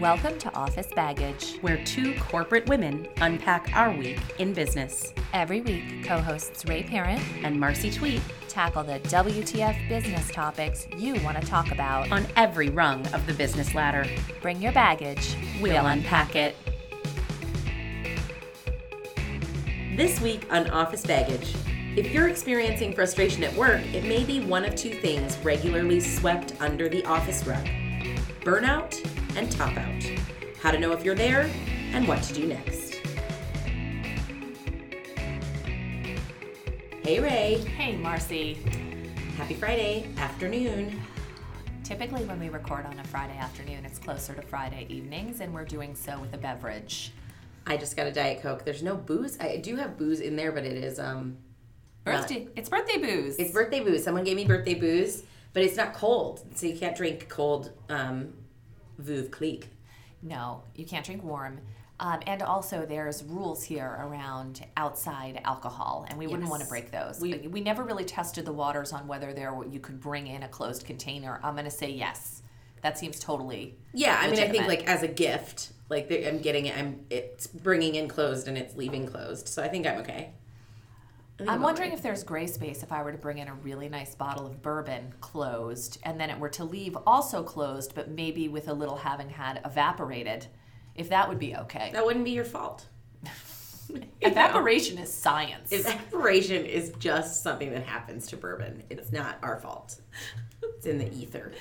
Welcome to Office Baggage. where two corporate women unpack our week in business. Every week, co hosts Ray Parent And Marcy Tweet tackle the WTF business topics you want to talk about. on every rung of the business ladder. Bring your baggage. We'll unpack it. This week on Office Baggage. If you're experiencing frustration at work, it may be one of two things regularly swept under the office rug burnout and top out. How to know if you're there and what to do next. Hey, Ray. Hey, Marcy. Happy Friday afternoon. Typically, when we record on a Friday afternoon, it's closer to Friday evenings, and we're doing so with a beverage. I just got a Diet Coke. There's no booze. I do have booze in there, but it is um not- Birthday. It's birthday booze. It's birthday booze. Someone gave me birthday booze, but it's not cold, so you can't drink cold um, Veuve Clicquot. No, you can't drink warm. Um, and also, there's rules here around outside alcohol, and we wouldn't want to break those. We- We, we never really tested the waters on whether there were- you could bring in a closed container. I'm going to say yes. That seems totally. Yeah, I mean, I think like as a gift, like I'm getting it. I'm it's bringing in closed and it's leaving closed, so I think I'm okay. I think I'm wondering if there's gray space if I were to bring in a really nice bottle of bourbon closed, and then it were to leave also closed, but maybe with a little having had evaporated, if that would be okay. that wouldn't be your fault. Evaporation is science. Evaporation is just something that happens to bourbon. It's not our fault. It's in the ether.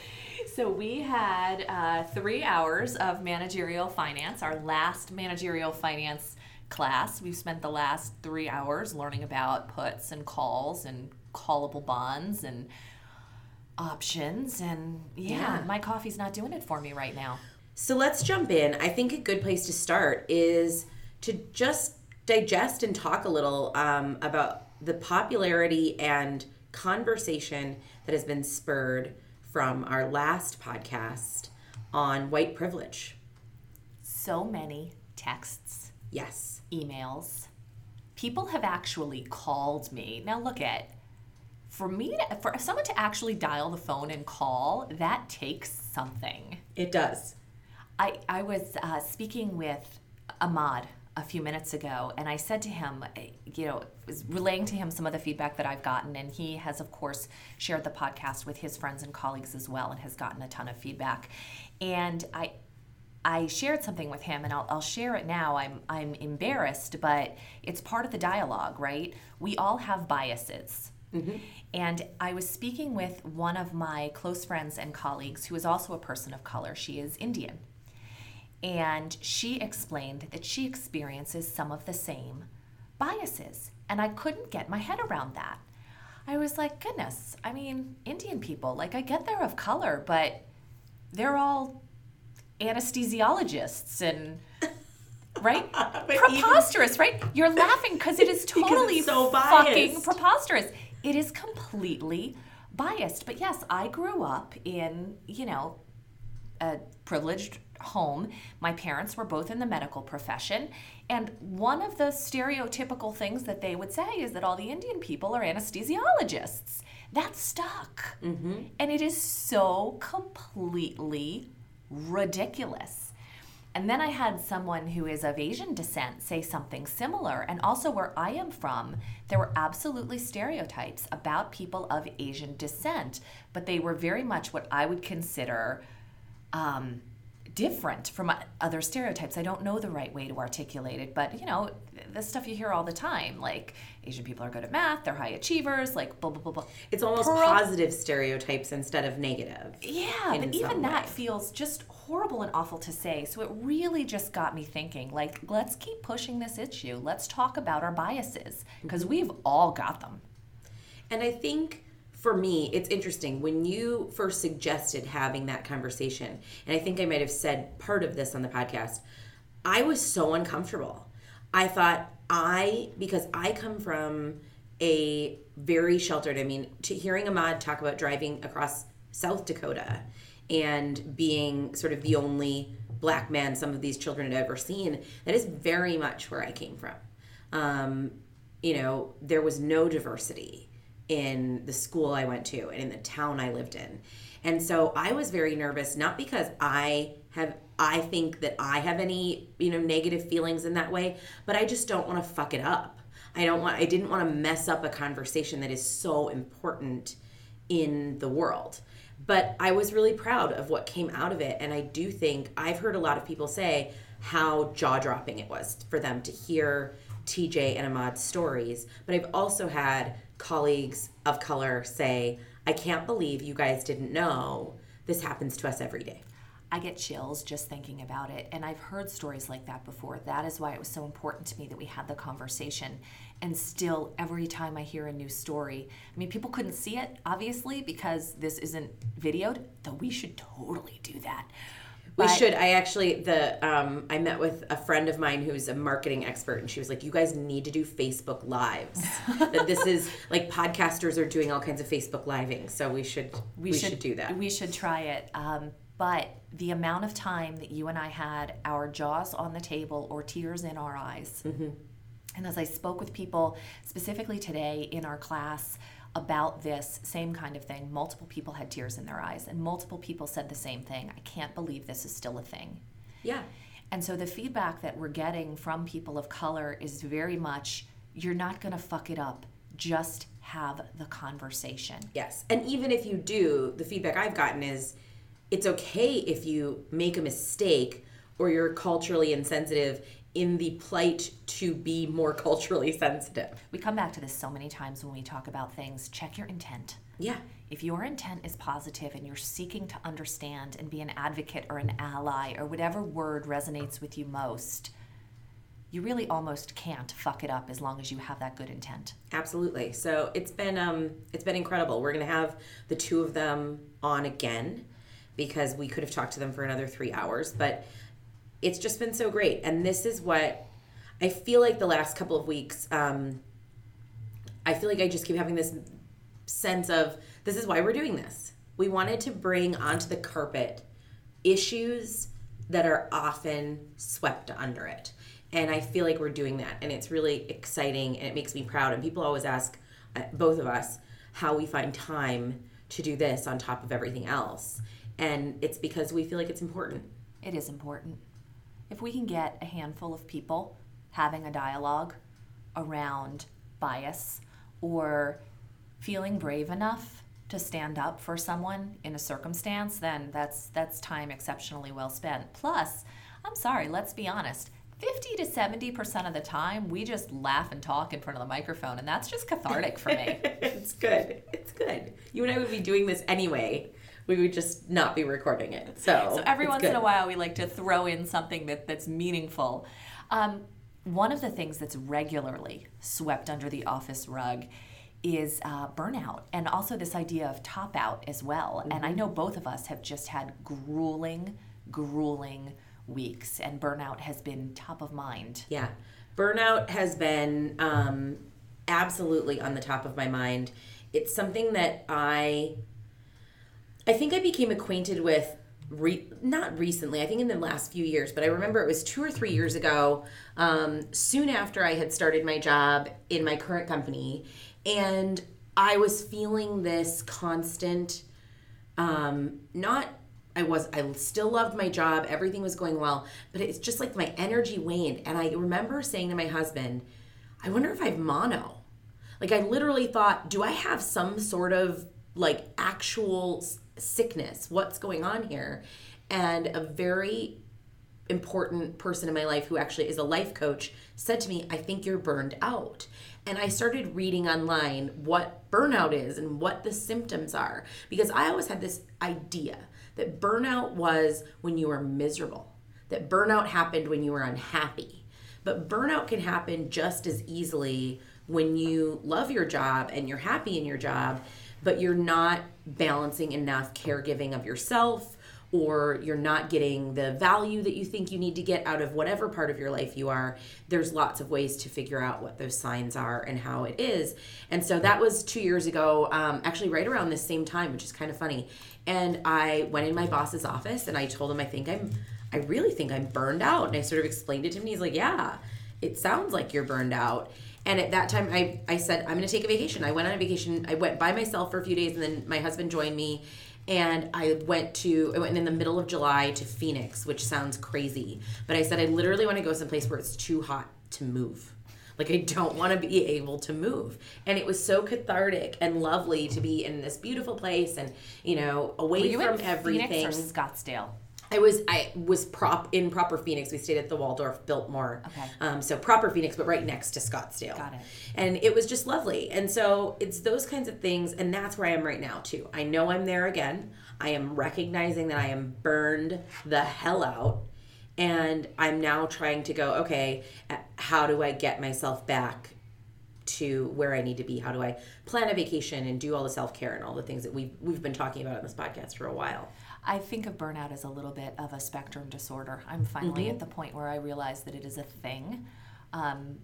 So we had uh, three hours of managerial finance, our last managerial finance class. We've spent the last three hours learning about puts and calls and callable bonds and options. And yeah, Yeah. my coffee's not doing it for me right now. So let's jump in. I think a good place to start is to just digest and talk a little um, about the popularity and conversation that has been spurred from our last podcast on white privilege. So many texts, Yes. emails. People have actually called me. Now look at for me to, for someone to actually dial the phone and call, that takes something. It does. I, I was uh, speaking with Ahmad a few minutes ago, and I said to him, eh, you know, was relaying to him some of the feedback that I've gotten, and he has, of course, shared the podcast with his friends and colleagues as well, and has gotten a ton of feedback. And I, I shared something with him, and I'll, I'll share it now. I'm, I'm embarrassed, but it's part of the dialogue, right? We all have biases. Mm-hmm. And I was speaking with one of my close friends and colleagues who is also a person of color. She is Indian. And she explained that she experiences some of the same biases. And I couldn't get my head around that. I was like, goodness, I mean, Indian people, like, I get they're of color, but they're all anesthesiologists and. Right? But even- preposterous, right? You're laughing because it is totally so fucking preposterous. It is completely biased. But yes, I grew up in, you know, a privileged home. My parents were both in the medical profession. And one of the stereotypical things that they would say is that all the Indian people are anesthesiologists. That stuck. Mm-hmm. And it is so completely ridiculous. And then I had someone who is of Asian descent say something similar. And also, where I am from, there were absolutely stereotypes about people of Asian descent, but they were very much what I would consider um, different from other stereotypes. I don't know the right way to articulate it, but you know, the stuff you hear all the time like Asian people are good at math, they're high achievers, like blah, blah, blah, blah. It's almost positive stereotypes instead of negative. Yeah, but even that way. feels just horrible and awful to say. So it really just got me thinking like, let's keep pushing this issue. Let's talk about our biases because Mm-hmm. we've all got them. And I think for me, it's interesting when you first suggested having that conversation, and I think I might have said part of this on the podcast. I was so uncomfortable. I thought I, because I come from a very sheltered, I mean, to hearing Ahmad talk about driving across South Dakota and being sort of the only black man some of these children had ever seen, that is very much where I came from. Um, you know, there was no diversity in the school I went to and in the town I lived in. And so I was very nervous, not because I have I think that I have any, you know, negative feelings in that way, but I just don't want to fuck it up. I don't want I didn't want to mess up a conversation that is so important in the world. But I was really proud of what came out of it and I do think I've heard a lot of people say how jaw-dropping it was for them to hear TJ and Ahmad's stories, but I've also had colleagues of color say, "I can't believe you guys didn't know this happens to us every day." I get chills just thinking about it. And I've heard stories like that before. That is why it was so important to me that we had the conversation. And still, every time I hear a new story, I mean, people couldn't see it, obviously, because this isn't videoed, though we should totally do that. We should. I actually the um I met with a friend of mine who's a marketing expert and she was like, You guys need to do Facebook lives. that this is like podcasters are doing all kinds of Facebook living. So we should we, should, do that. We should try it. Um, but the amount of time that you and I had our jaws on the table or tears in our eyes. Mm-hmm. And as I spoke with people specifically today in our class about this same kind of thing, multiple people had tears in their eyes, and multiple people said the same thing. I can't believe this is still a thing. yeah. And so the feedback that we're getting from people of color is very much you're not going to fuck it up. Just have the conversation. Yes. And even if you do, the feedback I've gotten is it's okay if you make a mistake or you're culturally insensitive in the plight to be more culturally sensitive. We come back to this so many times when we talk about things. Check your intent. Yeah. If your intent is positive and you're seeking to understand and be an advocate or an ally or whatever word resonates with you most, you really almost can't fuck it up as long as you have that good intent. Absolutely. So it's been um it's been incredible. We're gonna have the two of them on again because we could have talked to them for another three hours, but it's just been so great. And this is what I feel like the last couple of weeks, um, I feel like I just keep having this sense of this is why we're doing this. We wanted to bring onto the carpet issues that are often swept under it. And I feel like we're doing that. And it's really exciting and it makes me proud. And people always ask, uh, both of us, how we find time to do this on top of everything else. And it's because we feel like it's important. It is important. If we can get a handful of people having a dialogue around bias or feeling brave enough to stand up for someone in a circumstance, then that's that's time exceptionally well spent. Plus, I'm sorry, let's be honest. 50 to 70% of the time, we just laugh and talk in front of the microphone, and that's just cathartic for me. it's good. It's good. You and I would be doing this anyway. We would just not be recording it. So, So every once in a while, we like to throw in something that, that's meaningful. Um, one of the things that's regularly swept under the office rug is uh, burnout and also this idea of top out as well. And I know both of us have just had grueling, grueling weeks, and burnout has been top of mind. Yeah. Burnout has been um, absolutely on the top of my mind. It's something that I I think I became acquainted with re- not recently, I think in the last few years, but I remember it was two or three years ago, um, soon after I had started my job in my current company. And I was feeling this constant, um, not I was I still loved my job, everything was going well, but it's just like my energy waned. And I remember saying to my husband, I wonder if I have mono. Like I literally thought, do I have some sort of like actual sickness? What's going on here? And a very important person in my life who actually is a life coach said to me, I think you're burned out. And I started reading online what burnout is and what the symptoms are because I always had this idea that burnout was when you were miserable, that burnout happened when you were unhappy. But burnout can happen just as easily when you love your job and you're happy in your job, but you're not balancing enough caregiving of yourself or you're not getting the value that you think you need to get out of whatever part of your life you are, there's lots of ways to figure out what those signs are and how it is. And so that was two years ago, um, actually, right around this same time, which is kind of funny. And I went in my boss's office and I told him, I think I'm, I really think I'm burned out. And I sort of explained it to him. And he's like, Yeah, it sounds like you're burned out. And at that time, I, I said, I'm going to take a vacation. I went on a vacation. I went by myself for a few days and then my husband joined me. and I went to I went in the middle of July to Phoenix, which sounds crazy, but I said I literally want to go someplace where it's too hot to move. Like I don't want to be able to move. And it was so cathartic and lovely to be in this beautiful place and, you know, away Were you from in everything. Phoenix or Scottsdale? I was I was prop in proper Phoenix. We stayed at the Waldorf Biltmore. Okay. Um, so proper Phoenix, but right next to Scottsdale. Got it. And it was just lovely. And so it's those kinds of things, and that's where I am right now too. I know I'm there again. I am recognizing that I am burned the hell out, and I'm now trying to go. Okay, uh, how do I get myself back to where I need to be? How do I plan a vacation and do all the self care and all the things that we've we've been talking about on this podcast for a while? I think of burnout as a little bit of a spectrum disorder. I'm finally at the point where I realize that it is a thing. Um,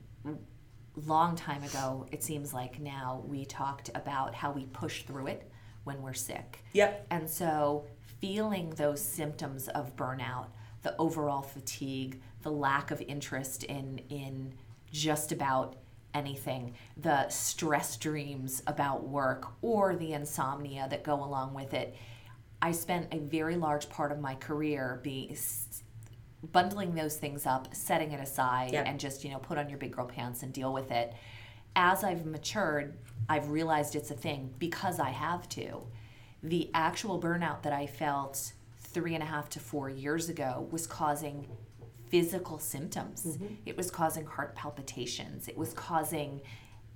long time ago, it seems like now we talked about how we push through it when we're sick. Yep. And so, feeling those symptoms of burnout, the overall fatigue, the lack of interest in in just about anything, the stress dreams about work or the insomnia that go along with it. I spent a very large part of my career being bundling those things up, setting it aside, Yep. and just you know put on your big girl pants and deal with it. As I've matured, I've realized it's a thing because I have to. The actual burnout that I felt three and a half to four years ago was causing physical symptoms. It was causing heart palpitations. It was causing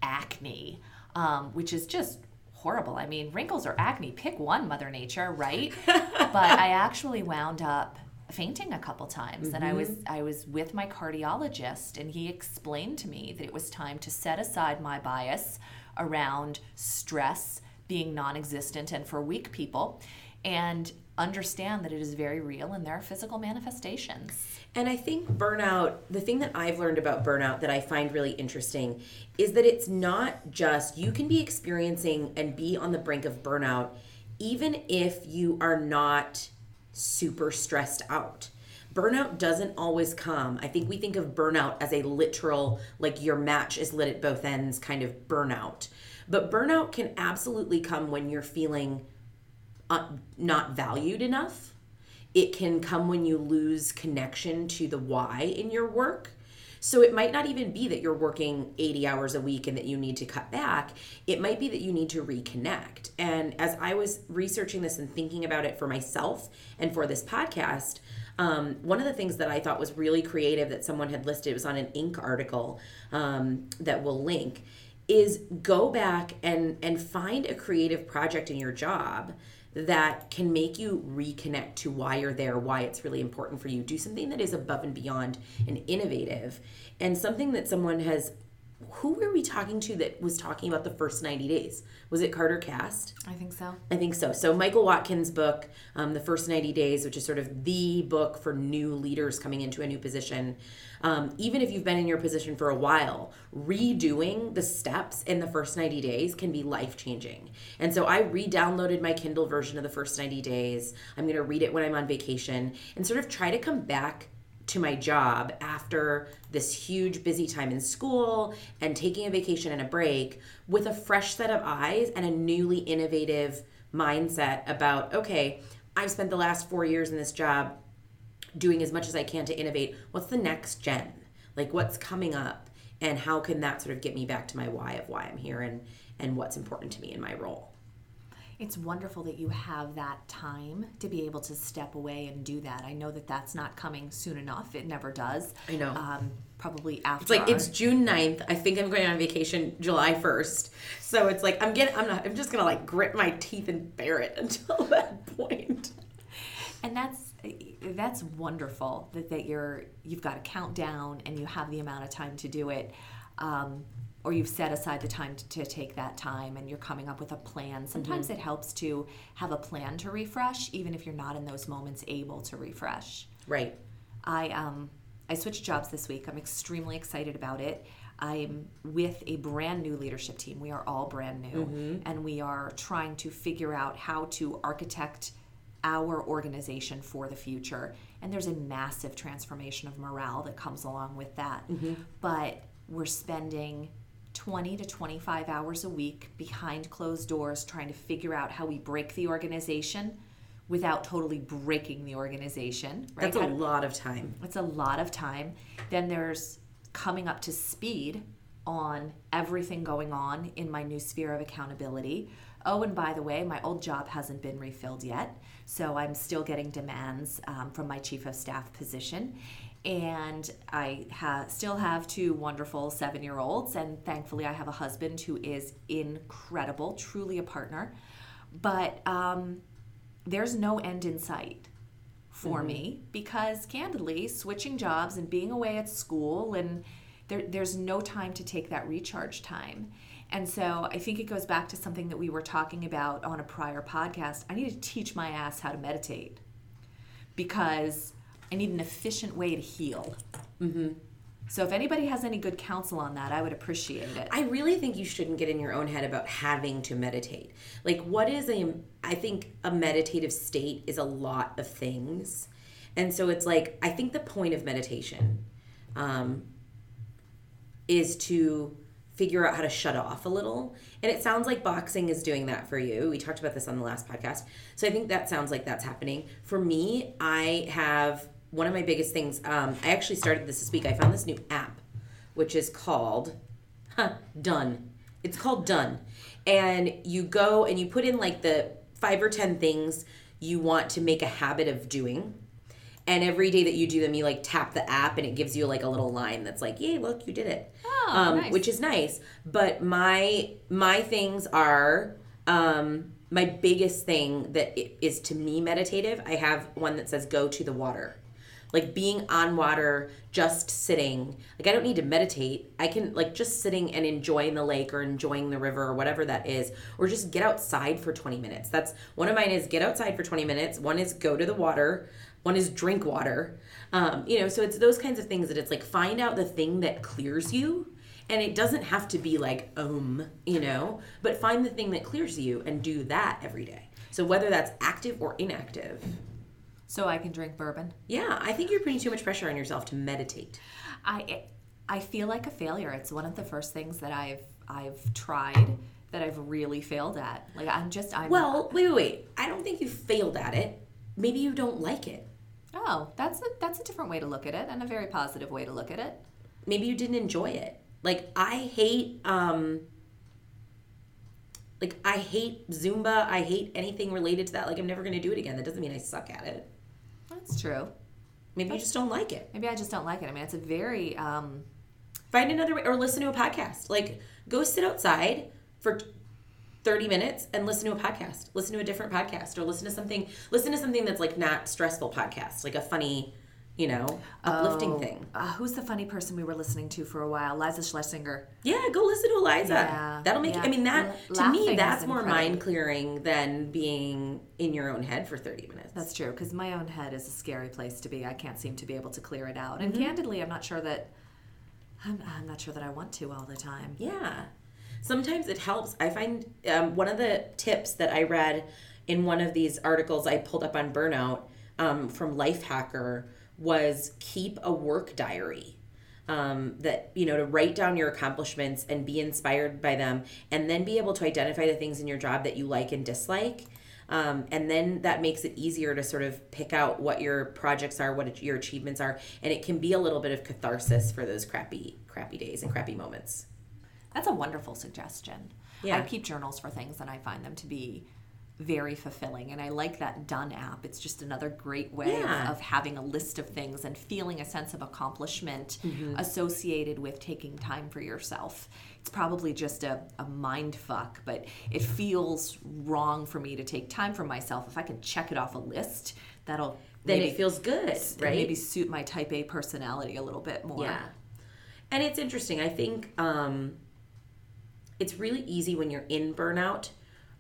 acne, um, which is just horrible. I mean, wrinkles or acne, pick one, Mother Nature, right? but I actually wound up fainting a couple times and I was mm-hmm. I was with my cardiologist and he explained to me that it was time to set aside my bias around stress being non-existent and for weak people and understand that it is very real and there are physical manifestations. And I think burnout, the thing that I've learned about burnout that I find really interesting is that it's not just you can be experiencing and be on the brink of burnout even if you are not super stressed out. Burnout doesn't always come. I think we think of burnout as a literal, like your match is lit at both ends kind of burnout. But burnout can absolutely come when you're feeling uh, not valued enough. It can come when you lose connection to the why in your work. So it might not even be that you're working 80 hours a week and that you need to cut back. It might be that you need to reconnect. And as I was researching this and thinking about it for myself and for this podcast, um, one of the things that I thought was really creative that someone had listed, was on an Inc. article um, that we'll link, is go back and and find a creative project in your job that can make you reconnect to why you're there, why it's really important for you. Do something that is above and beyond and innovative, and something that someone has. Who were we talking to that was talking about the first 90 days? Was it Carter Cast? I think so. I think so. So Michael Watkins' book, um, The First 90 Days, which is sort of the book for new leaders coming into a new position. Um, even if you've been in your position for a while, redoing the steps in the first 90 days can be life changing. And so I re-downloaded my Kindle version of The First 90 Days. I'm going to read it when I'm on vacation and sort of try to come back to my job after this huge busy time in school and taking a vacation and a break with a fresh set of eyes and a newly innovative mindset about okay i've spent the last four years in this job doing as much as i can to innovate. What's the next gen? Like what's coming up? And how can that sort of get me back to my why of why i'm here and and what's important to me in my role It's wonderful that you have that time to be able to step away and do that. I know that that's not coming soon enough. It never does. I know. Um, probably after. It's like our- it's June 9th. I think I'm going on vacation July 1st. So it's like I'm getting I'm not I'm just going to like grit my teeth and bear it until that point. and that's that's wonderful that, that you're you've got a countdown and you have the amount of time to do it um, or you've set aside the time to, to take that time and you're coming up with a plan mm-hmm. sometimes it helps to have a plan to refresh even if you're not in those moments able to refresh Right. I um I switched jobs this week. I'm extremely excited about it. I'm with a brand new leadership team. We are all brand new mm-hmm. and we are trying to figure out how to architect our organization for the future. And there's a massive transformation of morale that comes along with that. Mm-hmm. But we're spending 20 to 25 hours a week behind closed doors trying to figure out how we break the organization without totally breaking the organization. Right? That's a lot of time. it's a lot of time. Then there's coming up to speed on everything going on in my new sphere of accountability. Oh, and by the way, my old job hasn't been refilled yet. So I'm still getting demands um, from my chief of staff position. And I ha- still have two wonderful seven year olds. And thankfully, I have a husband who is incredible, truly a partner. But um, there's no end in sight for me because candidly switching jobs and being away at school and there, there's no time to take that recharge time and so i think it goes back to something that we were talking about on a prior podcast i need to teach my ass how to meditate because i need an efficient way to heal so if anybody has any good counsel on that i would appreciate it I really think you shouldn't get in your own head about having to meditate. Like, what is a, I think a meditative state is a lot of things. And so it's like, I think the point of meditation um, is to figure out how to shut off a little. And it sounds like boxing is doing that for you. We talked about this on the last podcast. So I think that sounds like that's happening. For me, I have one of my biggest things. Um, I actually started this this week. I found this new app, which is called huh, Done. It's called Done. And you go and you put in like the five or 10 things you want to make a habit of doing. And every day that you do them, you like tap the app and it gives you like a little line that's like, yay, look, you did it. Oh, um, nice. Which is nice. But my my things are um, my biggest thing that is to me meditative. I have one that says go to the water. Like being on water, just sitting. Like I don't need to meditate. I can like just sitting and enjoying the lake or enjoying the river or whatever that is, or just get outside for 20 minutes. That's one of mine is get outside for 20 minutes. One is go to the water. One is drink water. Um, you know, so it's those kinds of things that it's like find out the thing that clears you. And it doesn't have to be like um, you know, but find the thing that clears you and do that every day. So whether that's active or inactive. So i can drink bourbon Yeah, I think you're putting too much pressure on yourself to meditate. I I feel like a failure. It's one of the first things that I've I've tried that I've really failed at. Like I'm just I'm Well, wait, wait, wait. I don't think you failed at it. Maybe you don't like it. oh that's a that's a different way to look at it and a very positive way to look at it. Maybe you didn't enjoy it. Like I hate um like I hate Zumba. I hate anything related to that. Like I'm never going to do it again. That doesn't mean I suck at it. That's true. Maybe you just don't like it. Maybe I just don't like it. I mean, it's a very um, Find another way or listen to a podcast. Like go sit outside for 30 minutes and listen to a podcast. Listen to a different podcast or listen to something listen to something that's like not stressful podcast, like a funny, you know, uplifting oh, thing. Uh, who's the funny person we were listening to for a while? Liza Shlesinger. Yeah, go listen to Iliza. Yeah, That'll make yeah. I mean that L- to me that's more mind clearing than being in your own head for 30 minutes. That's true because my own head is a scary place to be. I can't seem to be able to clear it out. And Mm-hmm. candidly, I'm not sure that I'm, I'm not sure that I want to all the time. Yeah. Sometimes it helps. I find um, one of the tips that I read in one of these articles I pulled up on burnout um, from Lifehacker was keep a work diary. Um, that you know to write down your accomplishments and be inspired by them and then be able to identify the things in your job that you like and dislike um, and then that makes it easier to sort of pick out what your projects are what your achievements are and it can be a little bit of catharsis for those crappy crappy days and crappy moments That's a wonderful suggestion. Yeah. I keep journals for things and I find them to be very fulfilling. And I like that Done app. It's just another great way of- Yeah. of, having a list of things and feeling a sense of accomplishment Mm-hmm. associated with taking time for yourself. It's probably just a, a mind fuck, but it feels wrong for me to take time for myself. If I can check it off a list, that'll then maybe, it feels good right maybe suit my type A personality a little bit more. Yeah. And it's interesting. I think um, it's really easy when you're in burnout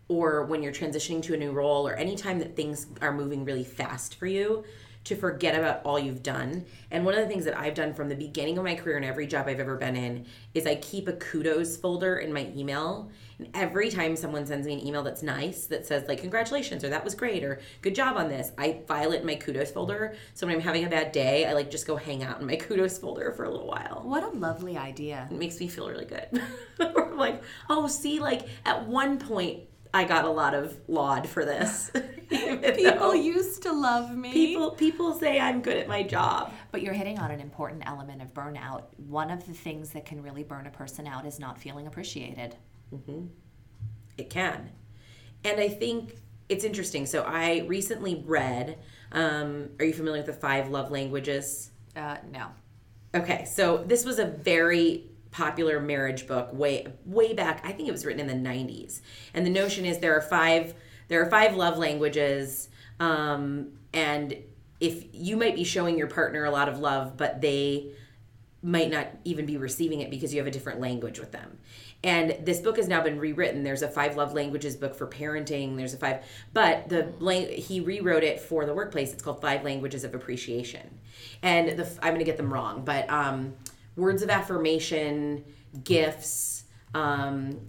or when you're transitioning to a new role or anytime that things are moving really fast for you to forget about all you've done. And one of the things that I've done from the beginning of my career and every job I've ever been in is I keep a kudos folder in my email. And every time someone sends me an email that's nice, that says, like, congratulations, or that was great, or good job on this, I file it in my kudos folder. So when I'm having a bad day, I like just go hang out in my kudos folder for a little while. What a lovely idea. It makes me feel really good. or like, oh, see, like at one point, I got a lot of laud for this. people used to love me. People people say I'm good at my job. But you're hitting on an important element of burnout. One of the things that can really burn a person out is not feeling appreciated. Mm-hmm. It can. And I think it's interesting. So I recently read, um, are you familiar with the five love languages? Uh, no. Okay, so this was a very popular marriage book way way back. I think it was written in the 90s. And the notion is there are five there are five love languages um, and if you might be showing your partner a lot of love but they might not even be receiving it because you have a different language with them. And this book has now been rewritten. There's a five love languages book for parenting. There's a five, but the he rewrote it for the workplace. It's called Five Languages of Appreciation. And the I'm going to get them wrong, but um, words of affirmation, gifts, um,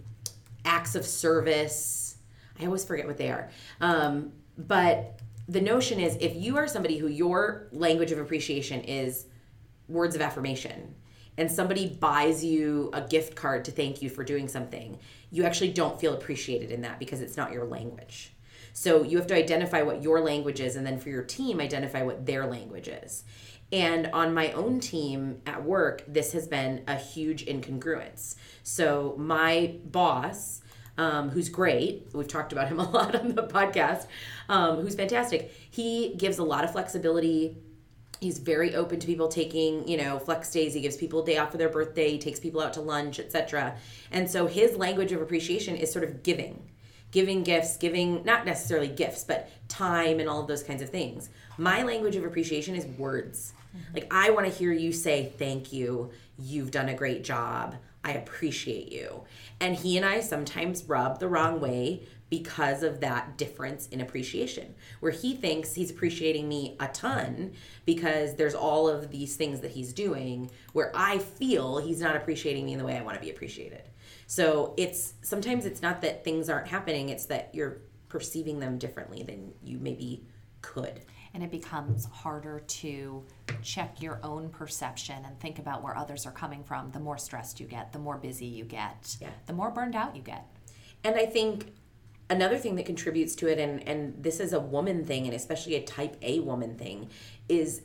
acts of service. I always forget what they are. Um, but the notion is if you are somebody who your language of appreciation is words of affirmation and somebody buys you a gift card to thank you for doing something, you actually don't feel appreciated in that because it's not your language. So you have to identify what your language is and then for your team identify what their language is. And on my own team at work, this has been a huge incongruence. So, my boss, um, who's great, we've talked about him a lot on the podcast, um, who's fantastic, he gives a lot of flexibility. He's very open to people taking, you know, flex days. He gives people a day off for their birthday, takes people out to lunch, etc. And so his language of appreciation is sort of giving giving gifts, giving not necessarily gifts, but time and all of those kinds of things. My language of appreciation is words. Mm-hmm. Like, I want to hear you say, Thank you. You've done a great job. I appreciate you. And he and I sometimes rub the wrong way because of that difference in appreciation, where he thinks he's appreciating me a ton because there's all of these things that he's doing, where I feel he's not appreciating me in the way I want to be appreciated. So it's sometimes it's not that things aren't happening, it's that you're perceiving them differently than you maybe could and it becomes harder to check your own perception and think about where others are coming from the more stressed you get the more busy you get yeah. the more burned out you get. And i think another thing that contributes to it and and this is a woman thing and especially a type a woman thing is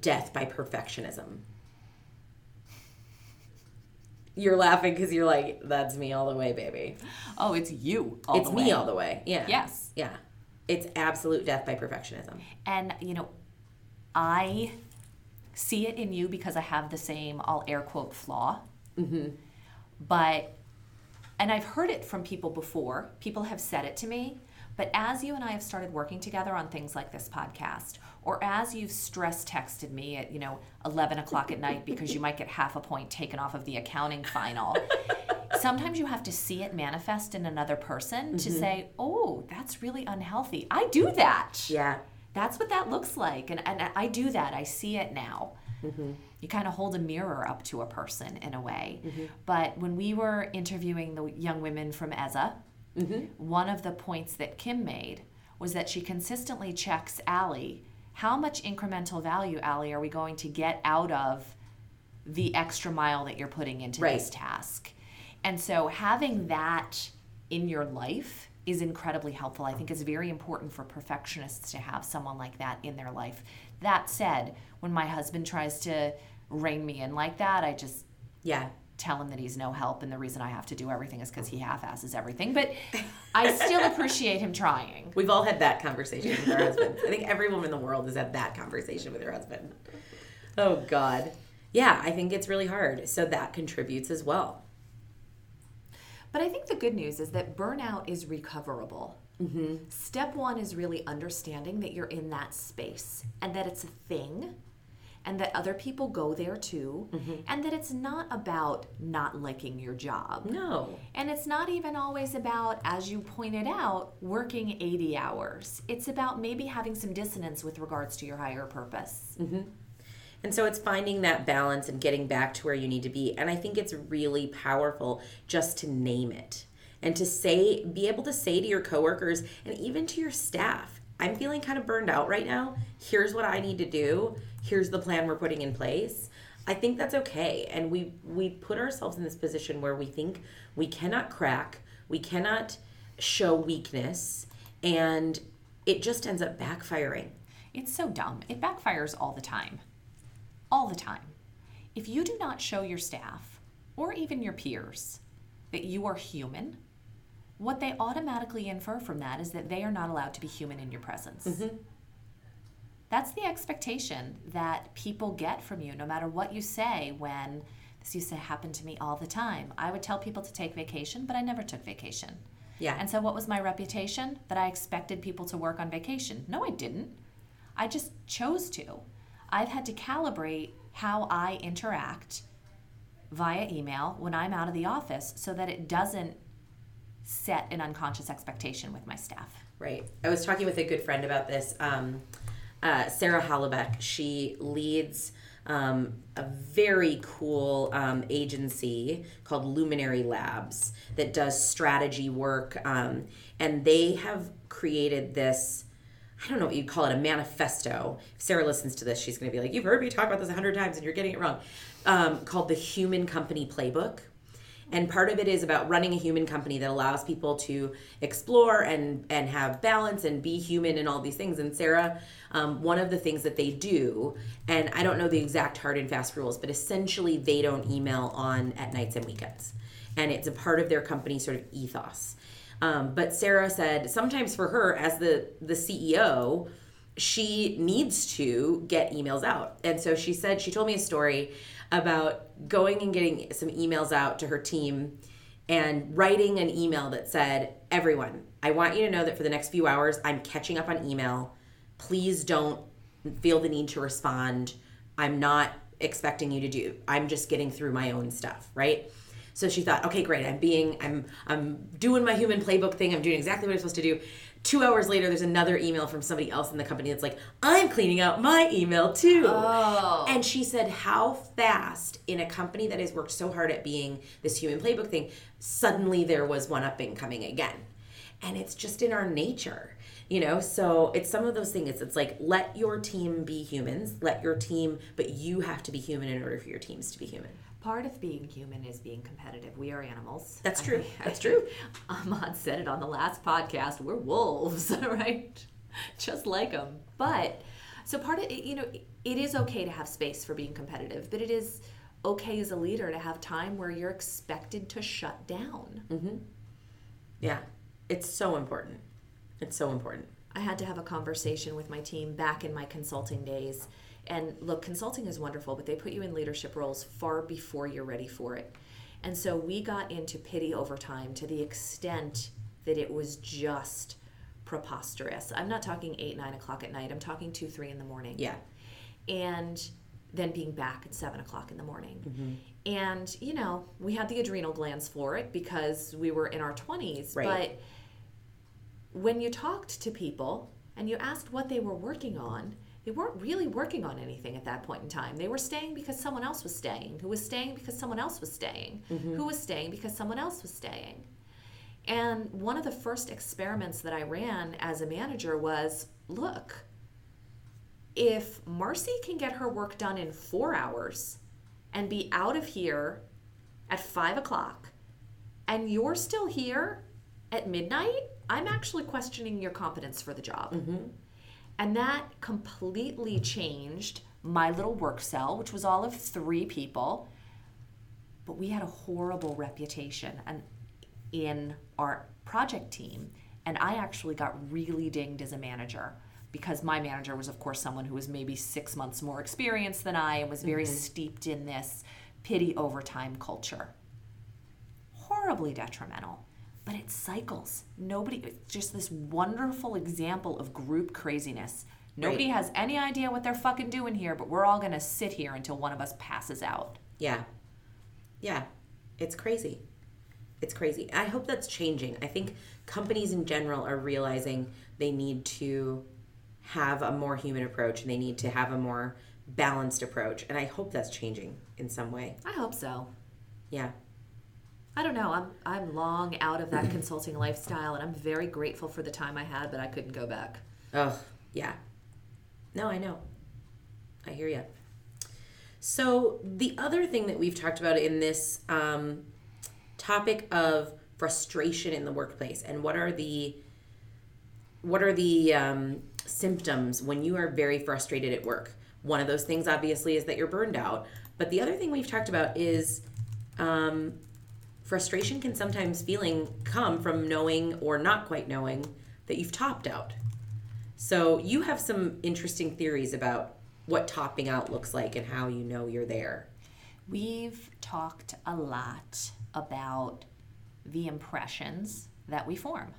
death by perfectionism. You're laughing because you're like that's me all the way baby. Oh it's you it's me all the way. Yeah. Yes. Yeah it's absolute death by perfectionism. And, you know, I see it in you because I have the same, I'll air quote, flaw. Mm-hmm. But, and I've heard it from people before, people have said it to me. But as you and I have started working together on things like this podcast, or as you've stress texted me at, you know, 11 o'clock at night because you might get half a point taken off of the accounting final, sometimes you have to see it manifest in another person mm-hmm. to say, oh, that's really unhealthy. I do that. Yeah. That's what that looks like. And, and I do that. I see it now. Mm-hmm. You kind of hold a mirror up to a person in a way. Mm-hmm. But when we were interviewing the young women from EZA, mm-hmm. one of the points that Kim made was that she consistently checks Allie how much incremental value, Allie, are we going to get out of the extra mile that you're putting into right. this task? And so having that in your life is incredibly helpful. I think it's very important for perfectionists to have someone like that in their life. That said, when my husband tries to rein me in like that, I just yeah tell him that he's no help and the reason I have to do everything is because he half-asses everything. But I still appreciate him trying. We've all had that conversation with our husbands. I think every woman in the world has had that conversation with her husband. Oh God. Yeah, I think it's really hard. So that contributes as well. But I think the good news is that burnout is recoverable. Mm-hmm. Step one is really understanding that you're in that space and that it's a thing and that other people go there too, mm-hmm. and that it's not about not liking your job. No. And it's not even always about, as you pointed out, working 80 hours. It's about maybe having some dissonance with regards to your higher purpose. Mm-hmm. And so it's finding that balance and getting back to where you need to be. And I think it's really powerful just to name it and to say, be able to say to your coworkers and even to your staff, I'm feeling kind of burned out right now. Here's what I need to do. Here's the plan we're putting in place. I think that's okay. And we we put ourselves in this position where we think we cannot crack, we cannot show weakness, and it just ends up backfiring. It's so dumb. It backfires all the time. All the time. If you do not show your staff or even your peers that you are human, what they automatically infer from that is that they are not allowed to be human in your presence. Mm-hmm. That's the expectation that people get from you, no matter what you say. When this used to happen to me all the time, I would tell people to take vacation, but I never took vacation. Yeah. And so, what was my reputation? That I expected people to work on vacation. No, I didn't. I just chose to. I've had to calibrate how I interact via email when I'm out of the office so that it doesn't set an unconscious expectation with my staff. Right. I was talking with a good friend about this. Um, uh, Sara Holoubek. She leads um, a very cool um, agency called Luminary Labs that does strategy work. Um, and they have created this. I don't know what you'd call it, a manifesto. If Sarah listens to this, she's going to be like, You've heard me talk about this a hundred times and you're getting it wrong. Um, called the Human Company Playbook. And part of it is about running a human company that allows people to explore and and have balance and be human and all these things. And Sara, um, one of the things that they do, and I don't know the exact hard and fast rules, but essentially they don't email on at nights and weekends, and it's a part of their company sort of ethos. Um, but Sara said sometimes for her as the the CEO, she needs to get emails out. And so she said, she told me a story about going and getting some emails out to her team and writing an email that said, Everyone, I want you to know that for the next few hours, I'm catching up on email. Please don't feel the need to respond. I'm not expecting you to do. I'm just getting through my own stuff, right? So she thought, okay, great. I'm being, I'm, I'm doing my human playbook thing. I'm doing exactly what I'm supposed to do. Two hours later, there's another email from somebody else in the company that's like, I'm cleaning out my email too. Oh. And she said, how fast in a company that has worked so hard at being this human playbook thing, suddenly there was one upping coming again. And it's just in our nature, you know? So it's some of those things. It's like, let your team be humans, let your team, but you have to be human in order for your teams to be human. Part of being human is being competitive. We are animals. That's true. think- That's true. Ahmad said it on the last podcast. We're wolves, right? Just like them. But so part of it, you know, it is okay to have space for being competitive, but it is okay as a leader to have time where you're expected to shut down. Mm-hmm. Yeah. It's so important. It's so important. I had to have a conversation with my team back in my consulting days. And look, consulting is wonderful, but they put you in leadership roles far before you're ready for it. And so we got into pity over time to the extent that it was just preposterous. I'm not talking eight, nine o'clock at night. I'm talking two, three in the morning. Yeah. And then being back at seven o'clock in the morning. Mm-hmm. And, you know, we had the adrenal glands for it because we were in our 20s. Right. But when you talked to people and you asked what they were working on, they weren't really working on anything at that point in time. They were staying because someone else was staying, who was staying because someone else was staying, mm-hmm. who was staying because someone else was staying. And one of the first experiments that I ran as a manager was look, if Marcy can get her work done in four hours and be out of here at five o'clock, and you're still here at midnight, I'm actually questioning your competence for the job. Mm-hmm. And that completely changed my little work cell, which was all of three people. But we had a horrible reputation and in our project team. And I actually got really dinged as a manager because my manager was, of course, someone who was maybe six months more experienced than I and was very mm-hmm. steeped in this pity overtime culture horribly detrimental but it cycles nobody it's just this wonderful example of group craziness Nobody Right. has any idea what they're fucking doing here, but we're all gonna sit here until one of us passes out. Yeah. Yeah. It's crazy. It's crazy. I hope that's changing. I think companies in general are realizing they need to have a more human approach and they need to have a more balanced approach. And I hope that's changing in some way. I hope so. Yeah. I don't know. I'm I'm long out of that consulting lifestyle, and I'm very grateful for the time I had, but I couldn't go back. Oh, yeah. No, I know. I hear you. So, the other thing that we've talked about in this um, topic of frustration in the workplace and what are the what are the um, symptoms when you are very frustrated at work one of those things obviously is that you're burned out but the other thing we've talked about is um, frustration can sometimes feeling come from knowing or not quite knowing that you've topped out so you have some interesting theories about what topping out looks like and how you know you're there We've talked a lot about the impressions that we form.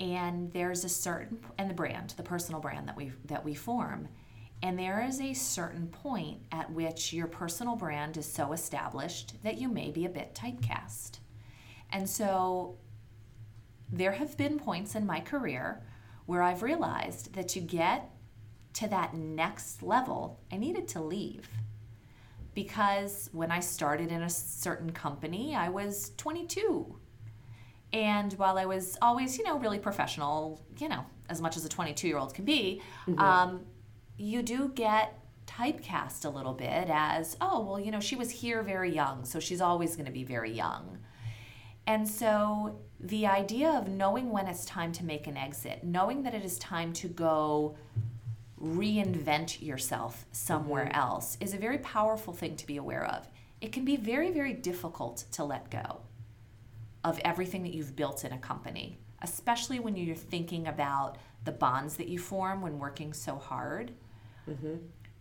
And there's a certain and the brand, the personal brand that we that we form. And there is a certain point at which your personal brand is so established that you may be a bit typecast. And so there have been points in my career where I've realized that to get to that next level, I needed to leave because when I started in a certain company, I was 22. And while I was always, you know, really professional, you know, as much as a 22 year old can be, um, you do get typecast a little bit as, oh, well, you know, she was here very young, so she's always going to be very young. And so the idea of knowing when it's time to make an exit, knowing that it is time to go reinvent yourself somewhere mm-hmm. else is a very powerful thing to be aware of. It can be very, very difficult to let go of everything that you've built in a company, especially when you're thinking about the bonds that you form when working so hard. Mm-hmm.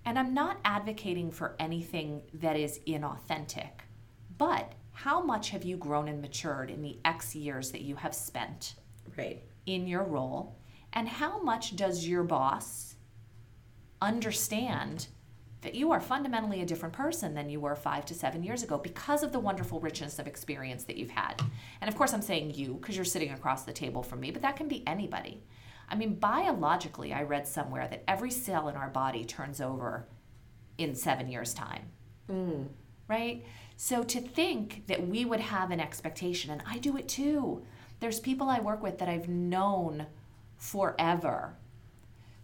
And I'm not advocating for anything that is inauthentic, but how much have you grown and matured in the X years that you have spent right in your role? And how much does your boss understand that you are fundamentally a different person than you were five to seven years ago because of the wonderful richness of experience that you've had? And of course, I'm saying you because you're sitting across the table from me, but that can be anybody. I mean, biologically, I read somewhere that every cell in our body turns over in seven years' time. Right? So to think that we would have an expectation, and I do it too. There's people I work with that I've known forever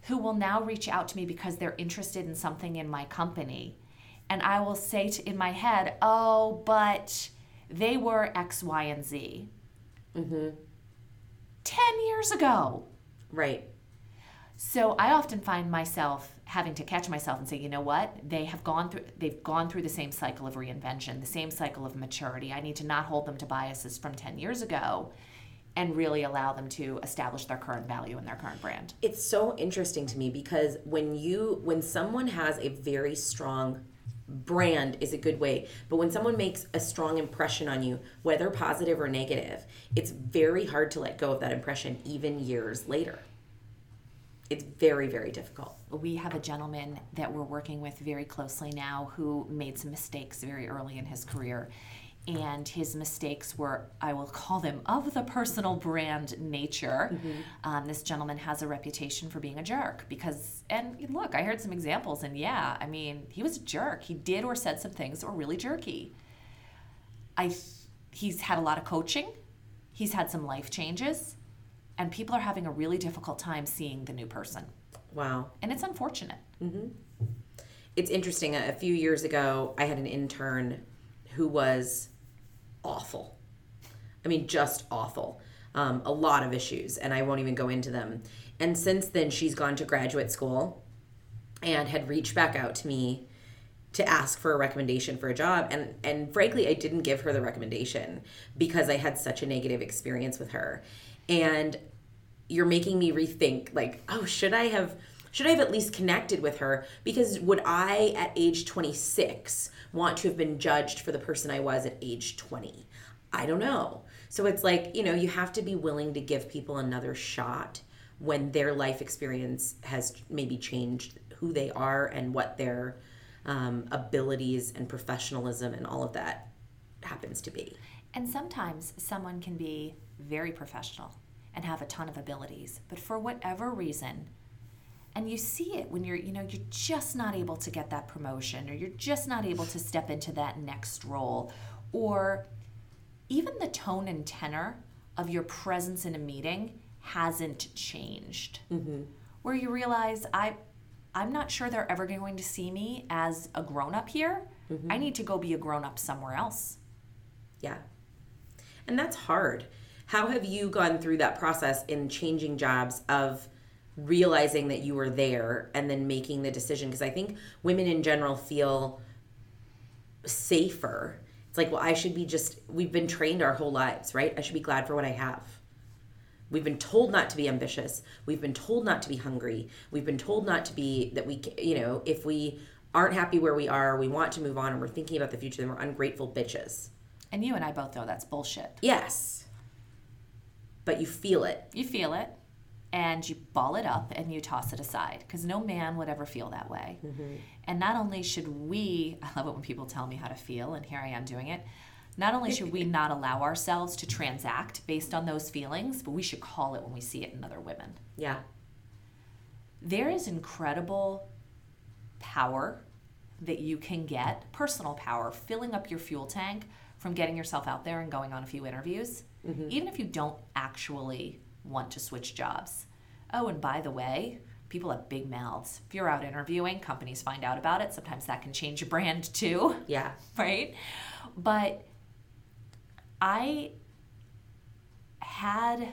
who will now reach out to me because they're interested in something in my company. And I will say to, in my head, oh, but they were X, Y, and Z. Mm-hmm. 10 years ago. Right So I often find myself having to catch myself and say, you know what? They have gone through they've gone through the same cycle of reinvention, the same cycle of maturity. I need to not hold them to biases from 10 years ago and really allow them to establish their current value in their current brand. it's so interesting to me because when you when someone has a very strong brand is a good way. But when someone makes a strong impression on you whether positive or negative it's very hard to let go of that impression even years later. It's very very difficult. We have a gentleman that we're working with very closely now who made some mistakes very early in his career. And his mistakes were, I will call them, of the personal brand nature. Um, this gentleman has a reputation for being a jerk because, and look, I heard some examples, and yeah, I mean, he was a jerk. He did or said some things that were really jerky. i he's had a lot of coaching, he's had some life changes, and people are having a really difficult time seeing the new person. wow And it's unfortunate. it's interesting a few years ago i had an intern who was awful. I mean just awful. Um, a lot of issues and i won't even go into them. And since then she's gone to graduate school and had reached back out to me to ask for a recommendation for a job. And and frankly I didn't give her the recommendation because I had such a negative experience with her. And you're making me rethink like oh should I have should I have at least connected with her? Because would I at age 26 want to have been judged for the person I was at age 20 I don't know. So it's like you know you have to be willing to give people another shot when their life experience has maybe changed who they are and what their um, abilities and professionalism and all of that happens to be. And sometimes someone can be very professional and have a ton of abilities, but for whatever reason, and you see it when you're, you know, you're just not able to get that promotion or you're just not able to step into that next role or even the tone and tenor of your presence in a meeting hasn't changed. Mm-hmm. Where you realize I I'm not sure they're ever going to see me as a grown up here. Mm-hmm. I need to go be a grown up somewhere else. Yeah. And that's hard. How have you gone through that process in changing jobs of realizing that you were there and then making the decision? Because I think women in general feel safer. It's like, well, I should be just, we've been trained our whole lives, right? I should be glad for what I have. We've been told not to be ambitious. We've been told not to be hungry. We've been told not to be, that we, you know, if we aren't happy where we are, we want to move on, and we're thinking about the future, then we're ungrateful bitches. And you and I both know that's bullshit. Yes. But you feel it. You feel it and you ball it up and you toss it aside because no man would ever feel that way. Mm-hmm. And not only should we, I love it when people tell me how to feel, and here I am doing it. Not only should we not allow ourselves to transact based on those feelings, but we should call it when we see it in other women. Yeah. There is incredible power that you can get, personal power, filling up your fuel tank from getting yourself out there and going on a few interviews, mm-hmm. even if you don't actually want to switch jobs. Oh, and by the way, people have big mouths. If you're out interviewing, companies find out about it. Sometimes that can change your brand too. Yeah. Right? But I had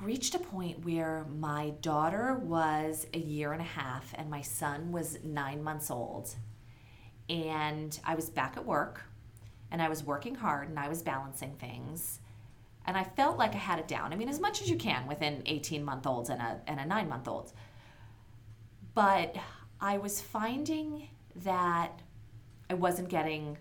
reached a point where my daughter was a year and a half and my son was nine months old. And I was back at work and I was working hard and I was balancing things. And I felt like I had it down. I mean, as much as you can within 18 month olds and a, and a nine month old. But I was finding that I wasn't getting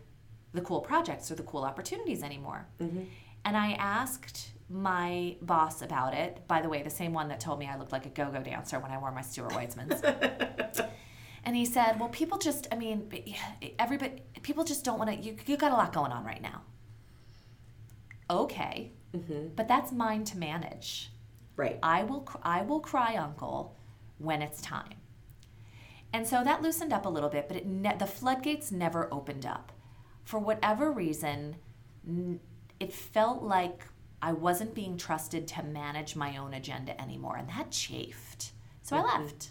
the cool projects or the cool opportunities anymore. Mm-hmm. And I asked my boss about it. By the way, the same one that told me I looked like a go go dancer when I wore my Stuart Weitzmans. and he said, "Well, people just, I mean, everybody, people just don't want to. You, you got a lot going on right now. Okay, mm-hmm. but that's mine to manage. Right. I will, I will cry uncle when it's time. And so that loosened up a little bit, but it ne- the floodgates never opened up. For whatever reason, n- it felt like I wasn't being trusted to manage my own agenda anymore, and that chafed. So mm-hmm. I left.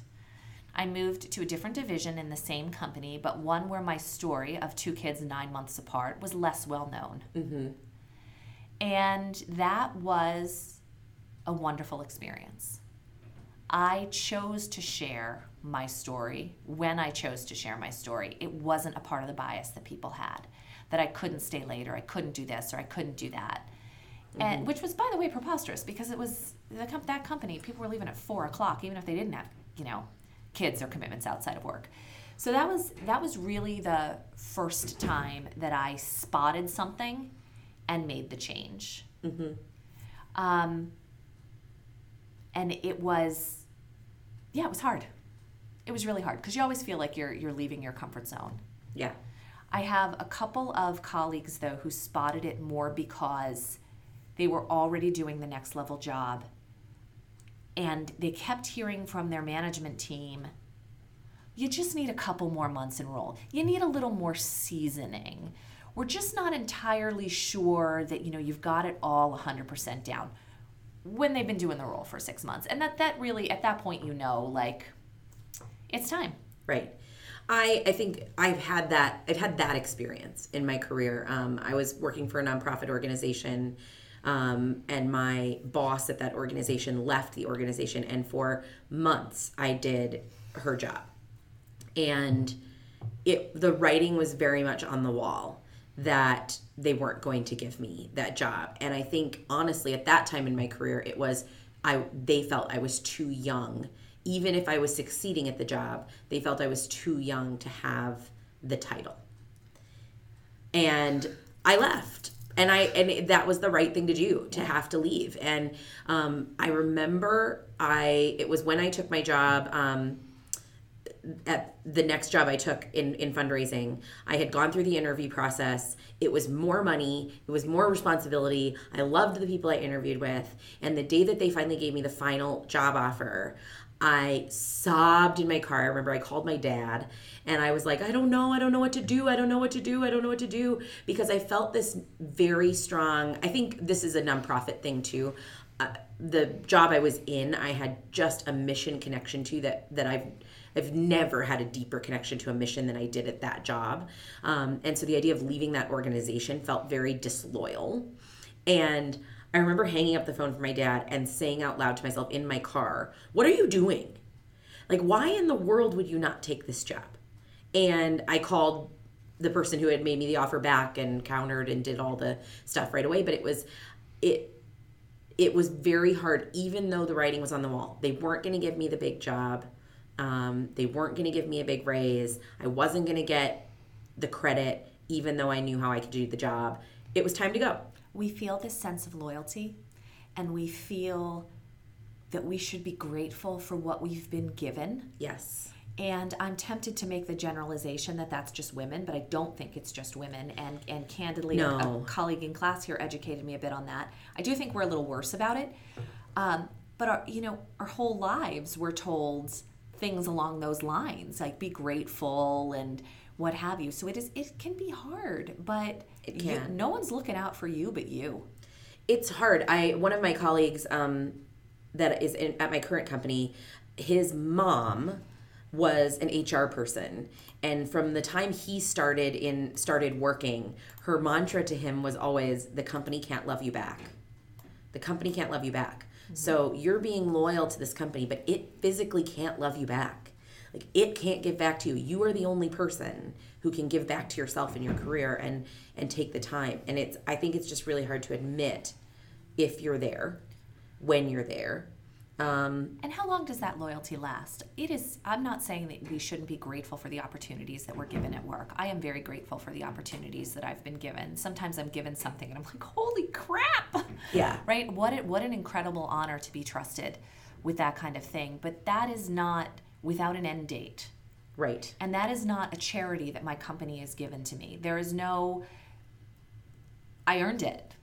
I moved to a different division in the same company, but one where my story of two kids nine months apart was less well known. Mm-hmm. And that was a wonderful experience. I chose to share my story when I chose to share my story. It wasn't a part of the bias that people had that I couldn't stay later, I couldn't do this, or I couldn't do that. Mm-hmm. And which was, by the way, preposterous because it was the, that company. People were leaving at four o'clock, even if they didn't have, you know, kids or commitments outside of work. So that was that was really the first time that I spotted something and made the change. Mm-hmm. Um, and it was, yeah, it was hard. It was really hard because you always feel like you're you're leaving your comfort zone. Yeah. I have a couple of colleagues though who spotted it more because they were already doing the next level job and they kept hearing from their management team you just need a couple more months in role. You need a little more seasoning. We're just not entirely sure that you know you've got it all 100% down when they've been doing the role for 6 months. And that that really at that point you know like it's time. Right. I, I think I've had that I've had that experience in my career. Um, I was working for a nonprofit organization um, and my boss at that organization left the organization, and for months I did her job, and it the writing was very much on the wall that they weren't going to give me that job, and I think honestly at that time in my career it was I they felt I was too young. Even if I was succeeding at the job, they felt I was too young to have the title. And I left and I and that was the right thing to do to have to leave. And um, I remember I it was when I took my job. Um, at the next job I took in, in fundraising, I had gone through the interview process. It was more money, it was more responsibility. I loved the people I interviewed with. And the day that they finally gave me the final job offer, I sobbed in my car. I remember I called my dad and I was like, I don't know, I don't know what to do, I don't know what to do, I don't know what to do because I felt this very strong. I think this is a nonprofit thing too. Uh, the job I was in, I had just a mission connection to that that I've I've never had a deeper connection to a mission than I did at that job. Um, and so the idea of leaving that organization felt very disloyal. And I remember hanging up the phone for my dad and saying out loud to myself in my car, What are you doing? Like, why in the world would you not take this job? And I called the person who had made me the offer back and countered and did all the stuff right away. But it was, it, it was very hard, even though the writing was on the wall. They weren't going to give me the big job. Um, they weren't going to give me a big raise. I wasn't going to get the credit, even though I knew how I could do the job. It was time to go. We feel this sense of loyalty and we feel that we should be grateful for what we've been given. Yes. And I'm tempted to make the generalization that that's just women, but I don't think it's just women. And and candidly, No. a, a colleague in class here educated me a bit on that. I do think we're a little worse about it. Um, but our, you know, our whole lives we're told things along those lines, like be grateful and what have you. So it is. It can be hard, but It you- no one's looking out for you but you. it's hard i one of my colleagues um, that is in, at my current company his mom was an hr person and from the time he started in started working her mantra to him was always the company can't love you back the company can't love you back so you're being loyal to this company but it physically can't love you back. Like it can't give back to you. You are the only person who can give back to yourself in your career and and take the time. And it's i think it's just really hard to admit if you're there when you're there um, And how long does that loyalty last? It is, I'm not saying that we shouldn't be grateful for the opportunities that we're given at work. I am very grateful for the opportunities that I've been given. Sometimes I'm given something and I'm like, holy crap! Yeah. Right? What, it, what an incredible honor to be trusted with that kind of thing. But that is not without an end date. right And that is not a charity that my company has given to me. There is no, I earned it.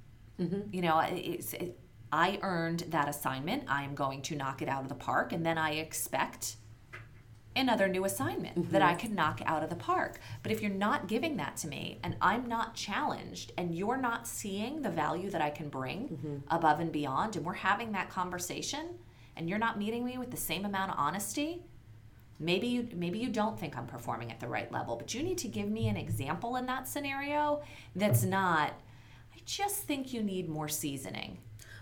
You know, it's, it, I earned that assignment. I am going to knock it out of the park. And then I expect another new assignment that I mm-hmm. could knock out of the park. But if you're not giving that to me and I'm not challenged and you're not seeing the value that I can bring mm-hmm. above and beyond, and we're having that conversation and you're not meeting me with the same amount of honesty, maybe you maybe you don't think I'm performing at the right level, but you need to give me an example in that scenario that's not I just think you need more seasoning.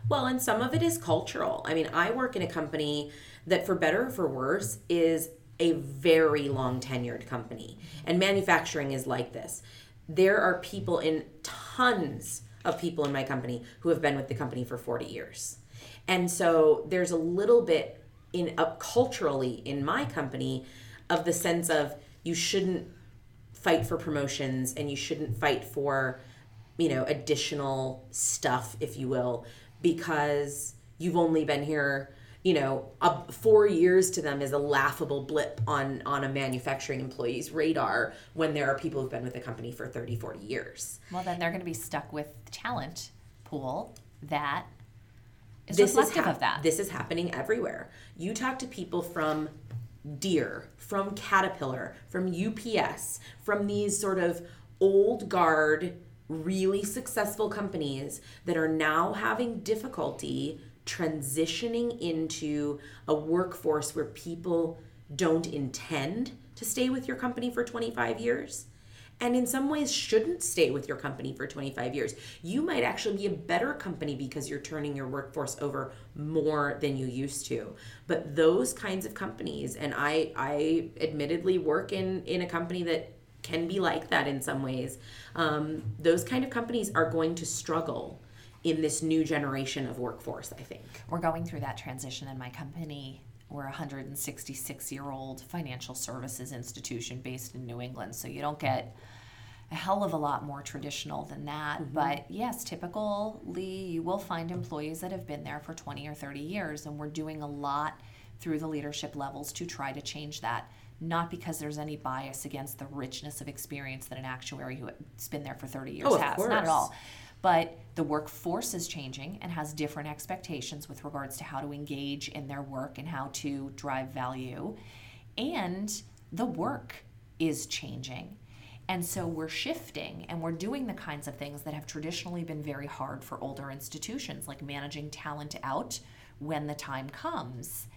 Well, and some of it is cultural. I mean, I work in a company that, for better or for worse, is a very long tenured company. And manufacturing is like this. There are people in tons of people in my company who have been with the company for 40 years. And so there's a little bit in up culturally in my company of the sense of you shouldn't fight for promotions and you shouldn't fight for you know additional stuff if you will because you've only been here you know a, four years to them is a laughable blip on on a manufacturing employee's radar when there are people who've been with the company for 30 40 years Well, then they're going to be stuck with talent pool that is this is reflective hap- of that. this is happening everywhere you talk to people from Deere from caterpillar from ups from these sort of old guard really successful companies that are now having difficulty transitioning into a workforce where people don't intend to stay with your company for 25 years and in some ways shouldn't stay with your company for 25 years. You might actually be a better company because you're turning your workforce over more than you used to. But those kinds of companies and I I admittedly work in in a company that can be like that in some ways. Um, those kind of companies are going to struggle in this new generation of workforce, I think. We're going through that transition in my company. We're a 166 year old financial services institution based in New England. So you don't get a hell of a lot more traditional than that. Mm-hmm. But yes, typically you will find employees that have been there for 20 or 30 years, and we're doing a lot through the leadership levels to try to change that. Not because there's any bias against the richness of experience that an actuary who's been there for 30 years Oh, has. Not at all. But the workforce is changing and has different expectations with regards to how to engage in their work and how to drive value. And the work is changing. And so we're shifting and we're doing the kinds of things that have traditionally been very hard for older institutions, like managing talent out when the time comes.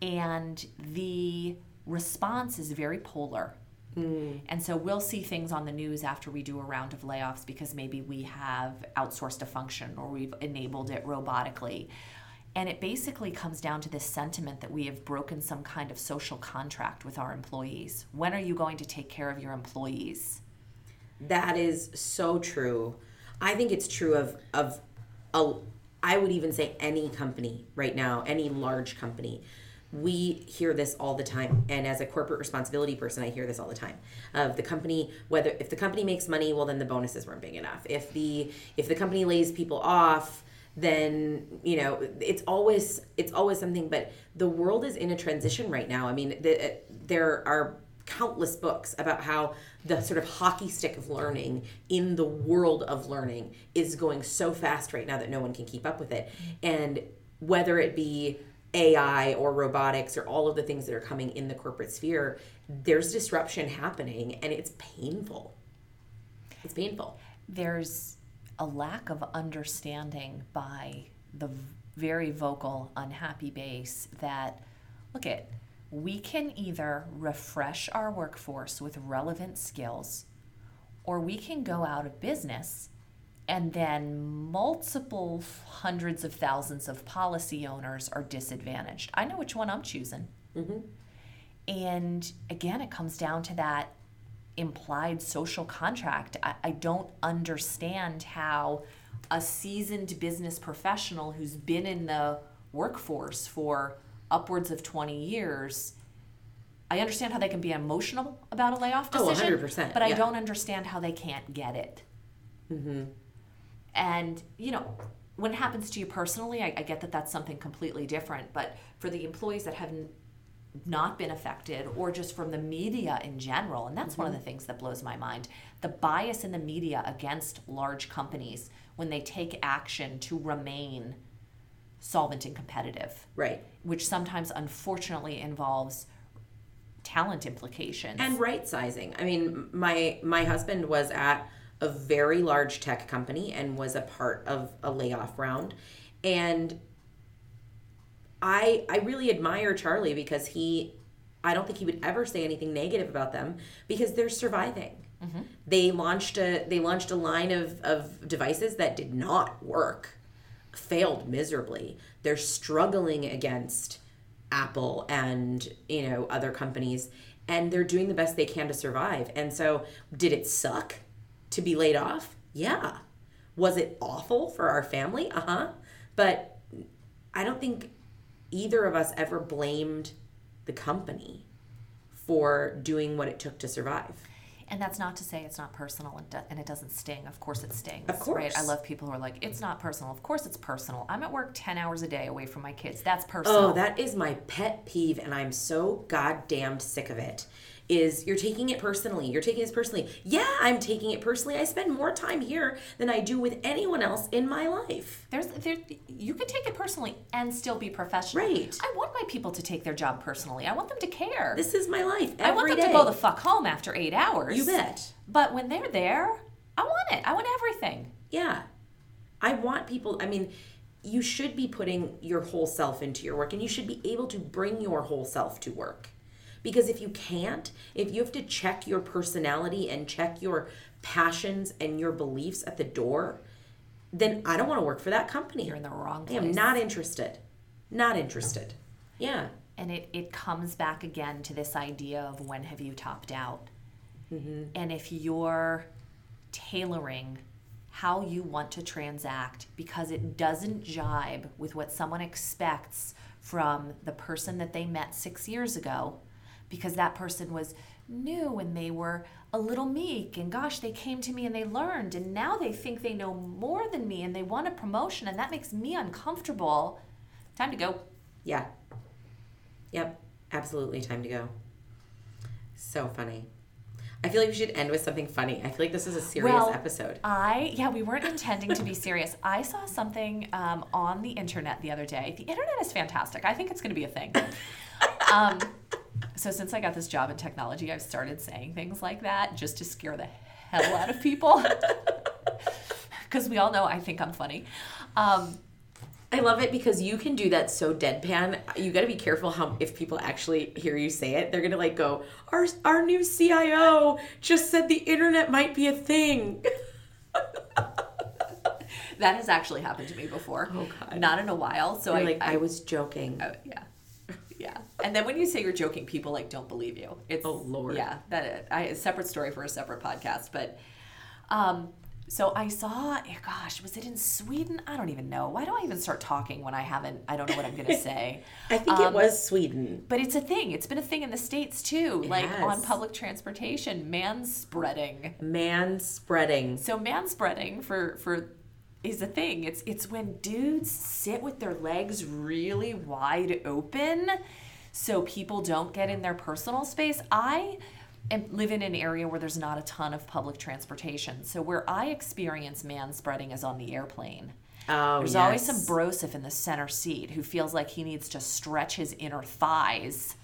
And the response is very polar. Mm. And so we'll see things on the news after we do a round of layoffs because maybe we have outsourced a function or we've enabled it robotically. And it basically comes down to this sentiment that we have broken some kind of social contract with our employees. When are you going to take care of your employees? That is so true. I think it's true of of a, I would even say any company right now, any large company. We hear this all the time, and as a corporate responsibility person, I hear this all the time. Of the company, whether if the company makes money, well, then the bonuses weren't big enough. If the if the company lays people off, then you know it's always it's always something. But the world is in a transition right now. I mean, the, uh, there are countless books about how the sort of hockey stick of learning in the world of learning is going so fast right now that no one can keep up with it. And whether it be AI or robotics or all of the things that are coming in the corporate sphere, there's disruption happening and it's painful. It's painful. There's a lack of understanding by the very vocal, unhappy base that, look at, we can either refresh our workforce with relevant skills or we can go out of business and then multiple hundreds of thousands of policy owners are disadvantaged. I know which one I'm choosing. And again, it comes down to that implied social contract. I, I don't understand how a seasoned business professional who's been in the workforce for upwards of 20 years. I understand how they can be emotional about a layoff Oh, decision, 100%, but I yeah. don't understand how they can't get it. And, you know, when it happens to you personally, I, I get that that's something completely different. But for the employees that have n- not been affected, or just from the media in general, and that's one of mm-hmm. the things that blows my mind the bias in the media against large companies when they take action to remain solvent and competitive, Right. which sometimes unfortunately involves talent implications. and right sizing i mean my my husband was at a very large tech company and was a part of a layoff round. And i i really admire charlie because he i don't think he would ever say anything negative about them because they're surviving. Mm-hmm. They launched a they launched a line of of devices that did not work failed miserably. They're struggling against Apple and you know other companies and they're doing the best they can to survive. And so did it suck to be laid off? Yeah. Was it awful for our family? Uh-huh. But I don't think either of us ever blamed the company for doing what it took to survive. And that's not to say it's not personal and, do- and it doesn't sting. Of course it stings. Of Right? I love people who are like, it's not personal. Of course it's personal. I'm at work 10 hours a day away from my kids. That's personal. Oh, that is my pet peeve, and I'm so goddamn sick of it. Is you're taking it personally. You're taking this personally. Yeah, I'm taking it personally. I spend more time here than I do with anyone else in my life. There's there you can take it personally and still be professional. Right. I want my people to take their job personally. I want them to care. This is my life I want them day. to go the fuck home after eight hours. You bet. But when they're there, I want it. I want everything. Yeah. I want people, I mean, you should be putting your whole self into your work and you should be able to bring your whole self to work. Because if you can't, if you have to check your personality and check your passions and your beliefs at the door, then I don't want to work for that company. You're in the wrong place. I am not interested. Not interested. Yeah. And it, it comes back again to this idea of when have you topped out? Mm-hmm. And if you're tailoring how you want to transact because it doesn't jibe with what someone expects from the person that they met six years ago, because that person was new and they were a little meek and gosh, they came to me and they learned and now they think they know more than me and they want a promotion and that makes me uncomfortable. Time to go. Yeah. Yep. Absolutely time to go. So funny. I feel like we should end with something funny. I feel like this is a serious Well, episode. I yeah, we weren't intending to be serious. I saw something um, on the internet the other day. The internet is fantastic. I think it's going to be a thing. Um, so since I got this job in technology, I've started saying things like that just to scare the hell out of people. Because we all know I think I'm funny. Um, I love it because you can do that so deadpan. You got to be careful how if people actually hear you say it, they're gonna like go, "Our our new CIO just said the internet might be a thing." that has actually happened to me before. Oh, God. Not in a while. So You're I, like, I, was joking. Oh, yeah. Yeah. And then when you say you're joking, people like don't believe you. It's Oh, Lord. Yeah. That I a separate story for a separate podcast. But um so I saw eh, gosh, was it in Sweden? I don't even know. Why do I even start talking when I haven't I don't know what I'm gonna say. I think it Um, was Sweden. But it's a thing. It's been a thing in the States too. like on public transportation, man spreading. Man spreading. So manspreading for for is a thing. It's it's when dudes sit with their legs really wide open so people don't get in their personal space. I am, live in an area where there's not a ton of public transportation. So where I experience man spreading is on the airplane. Oh, There's yes. always some Broseph in the center seat who feels like he needs to stretch his inner thighs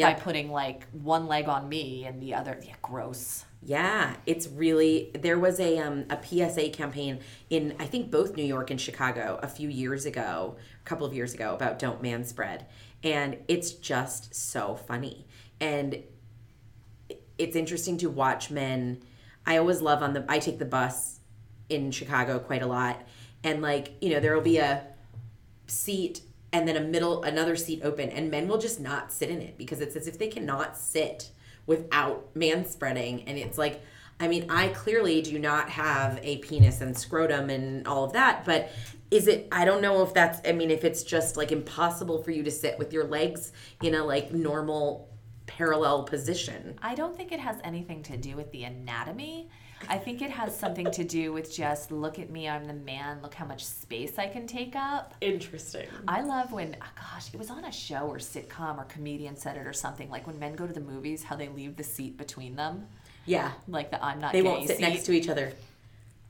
by putting like one leg on me and the other. Yeah, gross. Yeah, it's really there was a um, a PSA campaign in I think both New York and Chicago a few years ago, a couple of years ago about don't manspread, and it's just so funny and it's interesting to watch men. I always love on the I take the bus in Chicago quite a lot, and like you know there will be a seat and then a middle another seat open and men will just not sit in it because it's as if they cannot sit without man spreading and it's like i mean i clearly do not have a penis and scrotum and all of that but is it i don't know if that's i mean if it's just like impossible for you to sit with your legs in a like normal parallel position I don't think it has anything to do with the anatomy. I think it has something to do with just look at me, I'm the man, look how much space I can take up. interesting. I love when, oh gosh, it was on a show or sitcom or comedian said it or something, like when men go to the movies, how they leave the seat between them, yeah. Like the I'm not they won't sit seat. next to each other.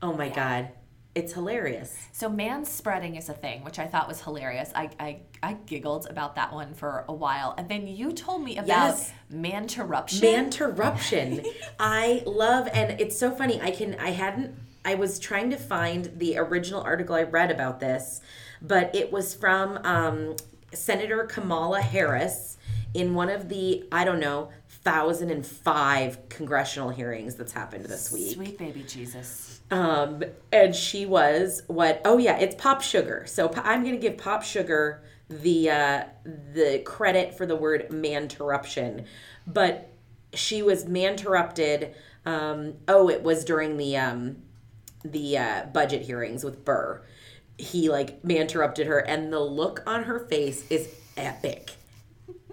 Oh my god it's hilarious So man spreading is a thing, which I thought was hilarious. I, I, I giggled about that one for a while. And then you told me about Yes. manterruption. Manterruption. I love, and it's so funny. I can, I hadn't, I was trying to find the original article I read about this, but it was from um, Senator Kamala Harris in one of the, I don't know, 1005 congressional hearings that's happened this week. Sweet baby Jesus. Um, and she was what? Oh yeah, it's Pop Sugar. So I'm gonna give Pop Sugar the uh, the credit for the word manterruption, but she was manterrupted. Um, oh, it was during the um, the uh, budget hearings with Burr. He like manterrupted her, and the look on her face is epic,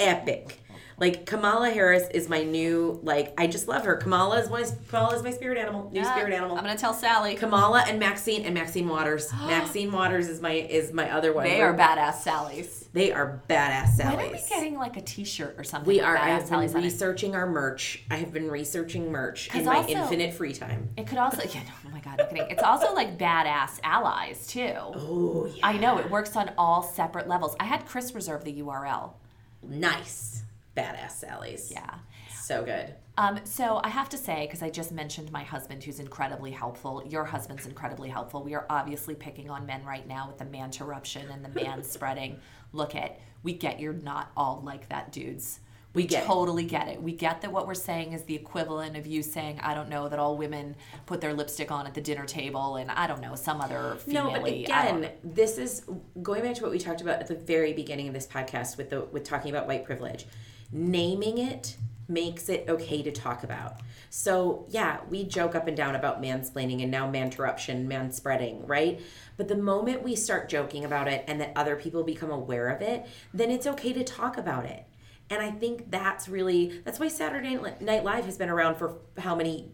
epic. Like Kamala Harris is my new like I just love her. Kamala is my Kamala is my spirit animal, new spirit animal. I'm gonna tell Sally. Kamala and Maxine and Maxine Waters. Maxine Waters is my is my other one. They We're- badass Sallies. They are badass When are we getting like a T-shirt or something? We are. I have been Sallies on researching our merch. I have been researching merch in 'Cause my also- infinite free time. It could also, yeah, no, oh my god, I'm kidding. It's also like badass allies too. Oh yeah. I know it works on all separate levels. I had Chris reserve the URL. Nice. Badass Sallies. Yeah. So good. Um, so I have to say, because I just mentioned my husband, who's incredibly helpful. Your husband's incredibly helpful. We are obviously picking on men right now with the man interruption and the man spreading. Look at, we get you're not all like that, dudes. We get it. totally get it. We get that what we're saying is the equivalent of you saying, I don't know, that all women put their lipstick on at the dinner table, and I don't know some other No, but again, this is going back to what we talked about at the very beginning of this podcast with the with talking about white privilege. Naming it makes it okay to talk about. So yeah, we joke up and down about mansplaining and now manterruption, manspreading, right? But the moment we start joking about it and that other people become aware of it, then it's okay to talk about it. And I think that's really that's why Saturday Night Live has been around for how many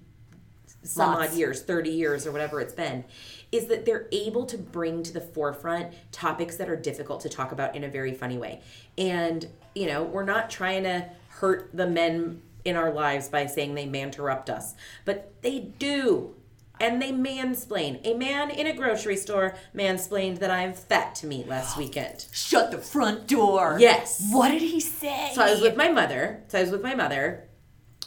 some Lots. odd years, 30 years or whatever it's been, is that they're able to bring to the forefront topics that are difficult to talk about in a very funny way. And, you know, we're not trying to hurt the men in our lives by saying they interrupt us, but they do. And they mansplain. A man in a grocery store mansplained that I'm fat to meet last weekend. Shut the front door. Yes. What did he say? So I was with my mother. So I was with my mother.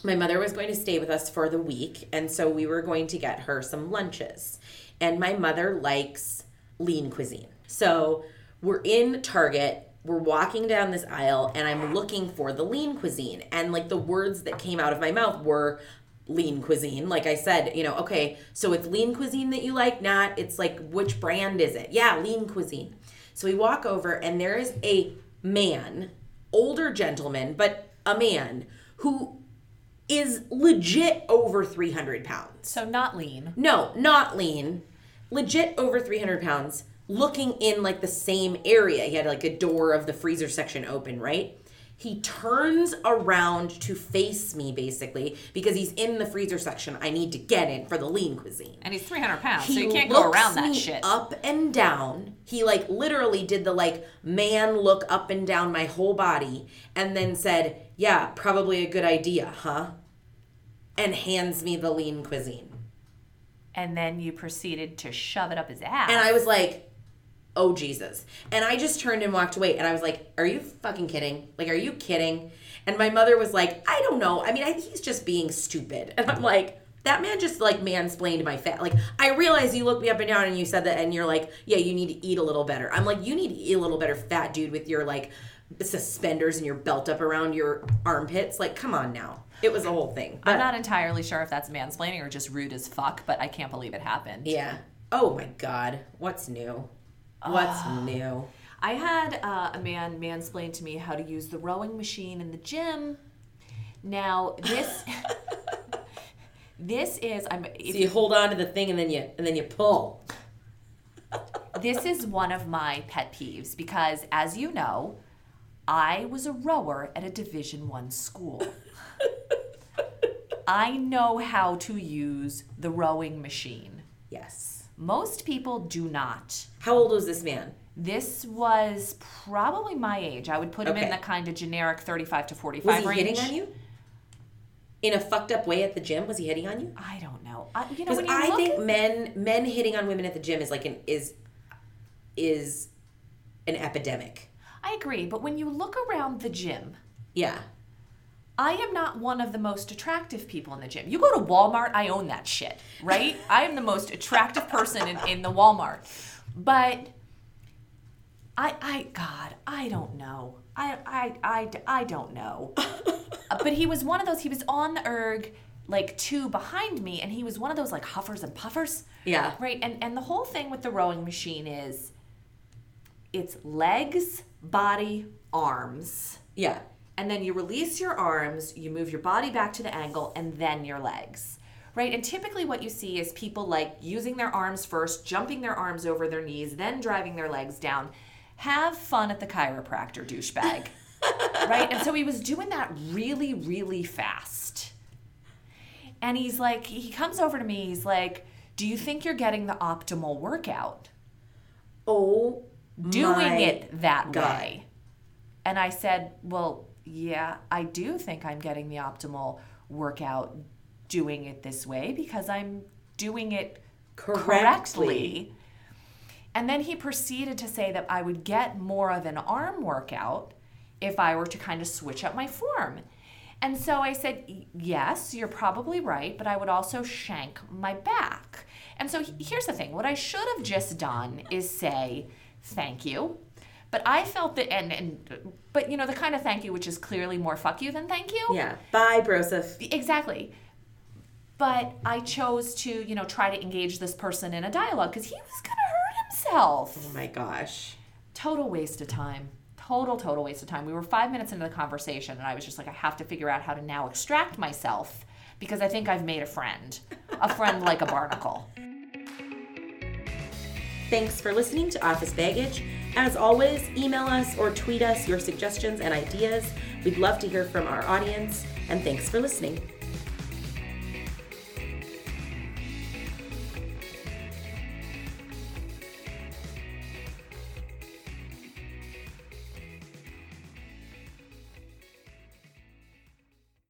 My mother was going to stay with us for the week, and so we were going to get her some lunches. And my mother likes lean cuisine. So we're in Target, we're walking down this aisle, and I'm looking for the lean cuisine. And like the words that came out of my mouth were lean cuisine. Like I said, you know, okay, so it's lean cuisine that you like, not it's like which brand is it? Yeah, lean cuisine. So we walk over, and there is a man, older gentleman, but a man who is legit over 300 pounds. so not lean. No, not lean. Legit over 300 pounds, looking in like the same area. He had like a door of the freezer section open, right? He turns around to face me basically because he's in the freezer section I need to get in for the lean cuisine. And he's 300 pounds, so He you can't go around that shit. Up and down. He like literally did the like man look up and down my whole body and then said, "Yeah, probably a good idea, huh?" And hands me the lean cuisine. And then you proceeded to shove it up his ass. And I was like, "Oh Jesus." And I just turned and walked away and I was like, "Are you fucking kidding? Like are you kidding?" And my mother was like, "I don't know. I mean, I, think he's just being stupid." And I'm like, that man just like mansplained my fat. Like, I realize you looked me up and down and you said that, and you're like, yeah, you need to eat a little better. I'm like, you need to eat a little better, fat dude, with your like suspenders and your belt up around your armpits. Like, come on now. It was a whole thing. I'm not entirely sure if that's mansplaining or just rude as fuck, but I can't believe it happened. Yeah. Oh my God. What's new? What's Ah. new? I had uh, a man mansplain to me how to use the rowing machine in the gym. Now this this is I'm if So you hold on to the thing and then you and then you pull. this is one of my pet peeves because as you know, I was a rower at a division 1 school. I know how to use the rowing machine. Yes. Most people do not. How old was this man? This was probably my age. I would put him in the kind of generic 35 to 45 Was he range. hitting on you? In a fucked up way at the gym? Was he hitting on you? I don't know. I, you know, when you I think men men hitting on women at the gym is like an is is an epidemic. I agree, but when you look around the gym, Yeah. I am not one of the most attractive people in the gym. You go to Walmart, I own that shit, right? I am the most attractive person in, in the Walmart. But I, I, God, I don't know. I, I, I, I don't know. But he was one of those, he was on the erg, like two behind me, and he was one of those like huffers and puffers. Yeah. Right. And, and the whole thing with the rowing machine is it's legs, body, arms Yeah. And then you release your arms, you move your body back to the angle, and then your legs. Right? And typically, what you see is people like using their arms first, jumping their arms over their knees, then driving their legs down. Have fun at the chiropractor, douchebag. right? And so he was doing that really, really fast. And he's like, he comes over to me, he's like, Do you think you're getting the optimal workout? Oh doing it that God. way. And I said, Well, yeah, I do think I'm getting the optimal workout doing it this way because I'm doing it Correctly. correctly. And then he proceeded to say that I would get more of an arm workout if I were to kind of switch up my form. And so I said, Yes, you're probably right, but I would also shank my back. And so here's the thing what I should have just done is say, Thank you. But I felt that, and, and, but you know, the kind of thank you which is clearly more fuck you than thank you. Yeah. Bye, Broseph. Exactly. But I chose to, you know, try to engage this person in a dialogue because he was going to hurt himself. Oh my gosh. Total waste of time. Total, total waste of time. We were five minutes into the conversation, and I was just like, I have to figure out how to now extract myself because I think I've made a friend. A friend like a barnacle. Thanks for listening to Office Baggage. As always, email us or tweet us your suggestions and ideas. We'd love to hear from our audience, and thanks for listening.